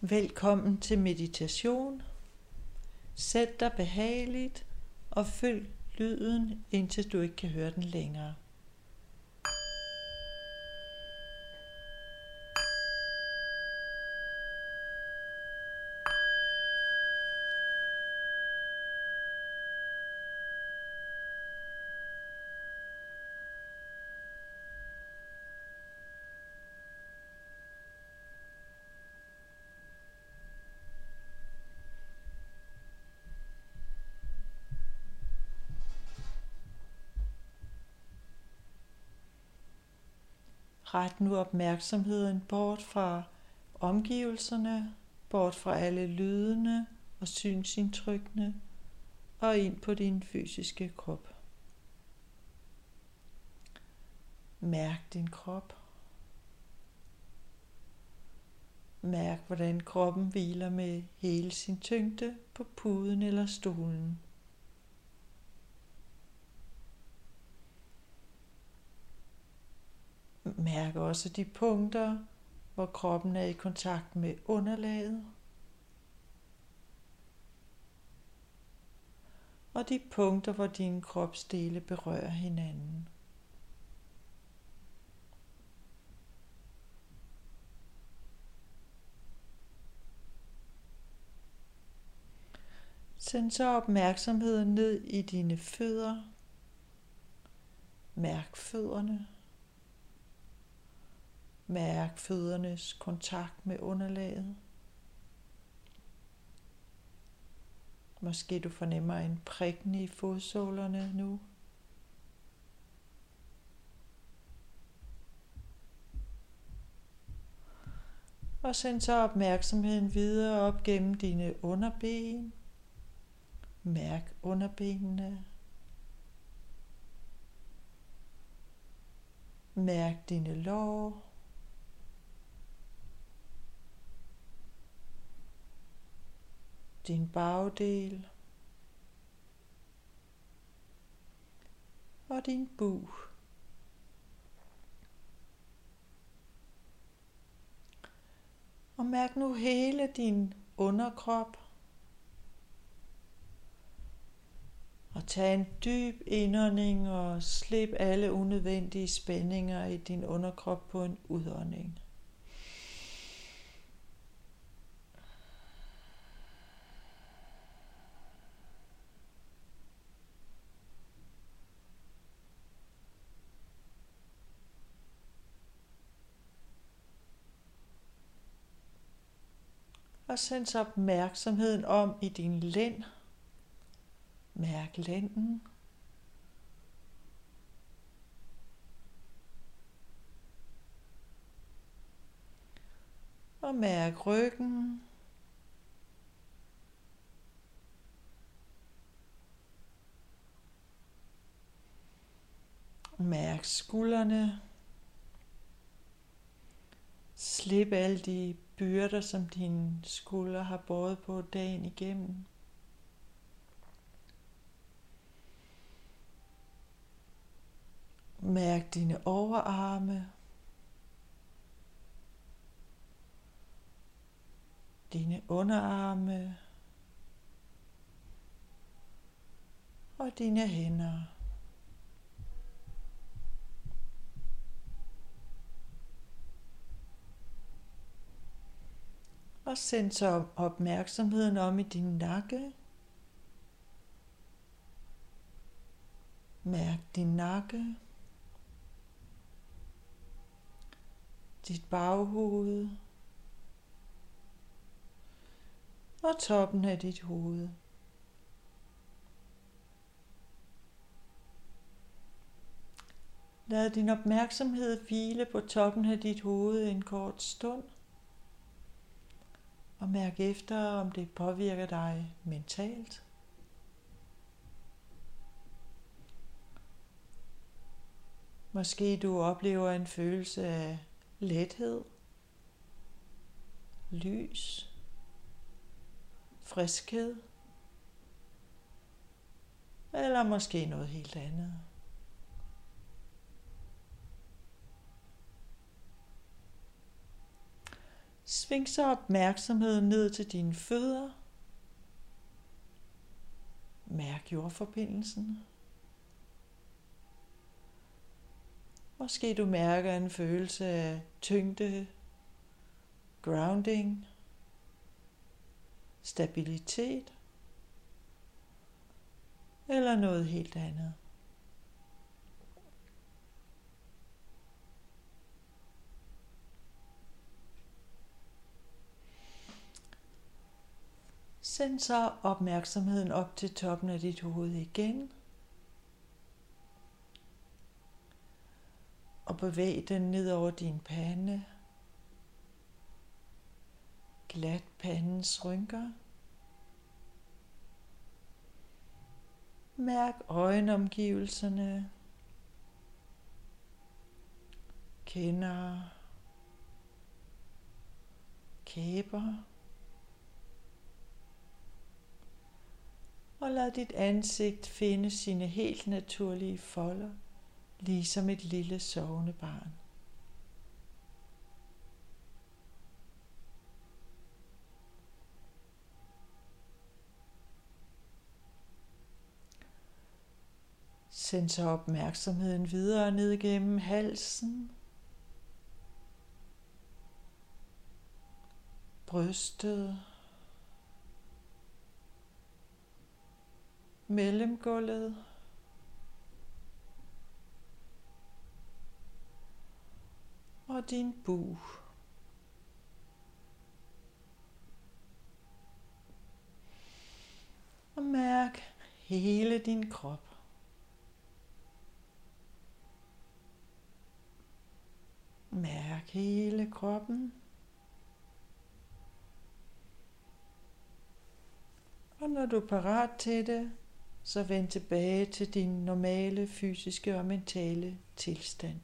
Velkommen til meditation. Sæt dig behageligt og følg lyden, indtil du ikke kan høre den længere. Ret nu opmærksomheden bort fra omgivelserne, bort fra alle lydene og synsindtrykkene og ind på din fysiske krop. Mærk din krop. Mærk, hvordan kroppen hviler med hele sin tyngde på puden eller stolen. Mærk også de punkter, hvor kroppen er i kontakt med underlaget. Og de punkter, hvor dine kropsdele berører hinanden. Send så opmærksomheden ned i dine fødder. Mærk fødderne. Mærk føddernes kontakt med underlaget. Måske du fornemmer en prikken i fodsålerne nu. Og send så opmærksomheden videre op gennem dine underben. Mærk underbenene. Mærk dine lår. Din bagdel og din bug. Og mærk nu hele din underkrop. Og tag en dyb indånding og slip alle unødvendige spændinger i din underkrop på en udånding. Og sens opmærksomheden om i din lænd. Mærk lænden. Og mærk ryggen. Mærk skuldrene. Slip alle de byrder, som dine skuldre har båret på dagen igennem. Mærk dine overarme. Dine underarme. Og dine hænder. Og send så opmærksomheden om i din nakke. Mærk din nakke. Dit baghoved. Og toppen af dit hoved. Lad din opmærksomhed hvile på toppen af dit hoved en kort stund. Og mærk efter, om det påvirker dig mentalt. Måske du oplever en følelse af lethed, lys, friskhed, eller måske noget helt andet. Sving så opmærksomheden ned til dine fødder. Mærk jordforbindelsen. Måske du mærker en følelse af tyngde, grounding, stabilitet eller noget helt andet. Send så opmærksomheden op til toppen af dit hoved igen. Og bevæg den ned over din pande. Glat pandens rynker. Mærk øjenomgivelserne. Kender. Kæber. Og lad dit ansigt finde sine helt naturlige folder, ligesom et lille sovende barn. Send så opmærksomheden videre ned gennem halsen, brystet, mellemgulvet. Og din bug. Og mærk hele din krop. Mærk hele kroppen. Og når du er parat til det, så vend tilbage til din normale fysiske og mentale tilstand.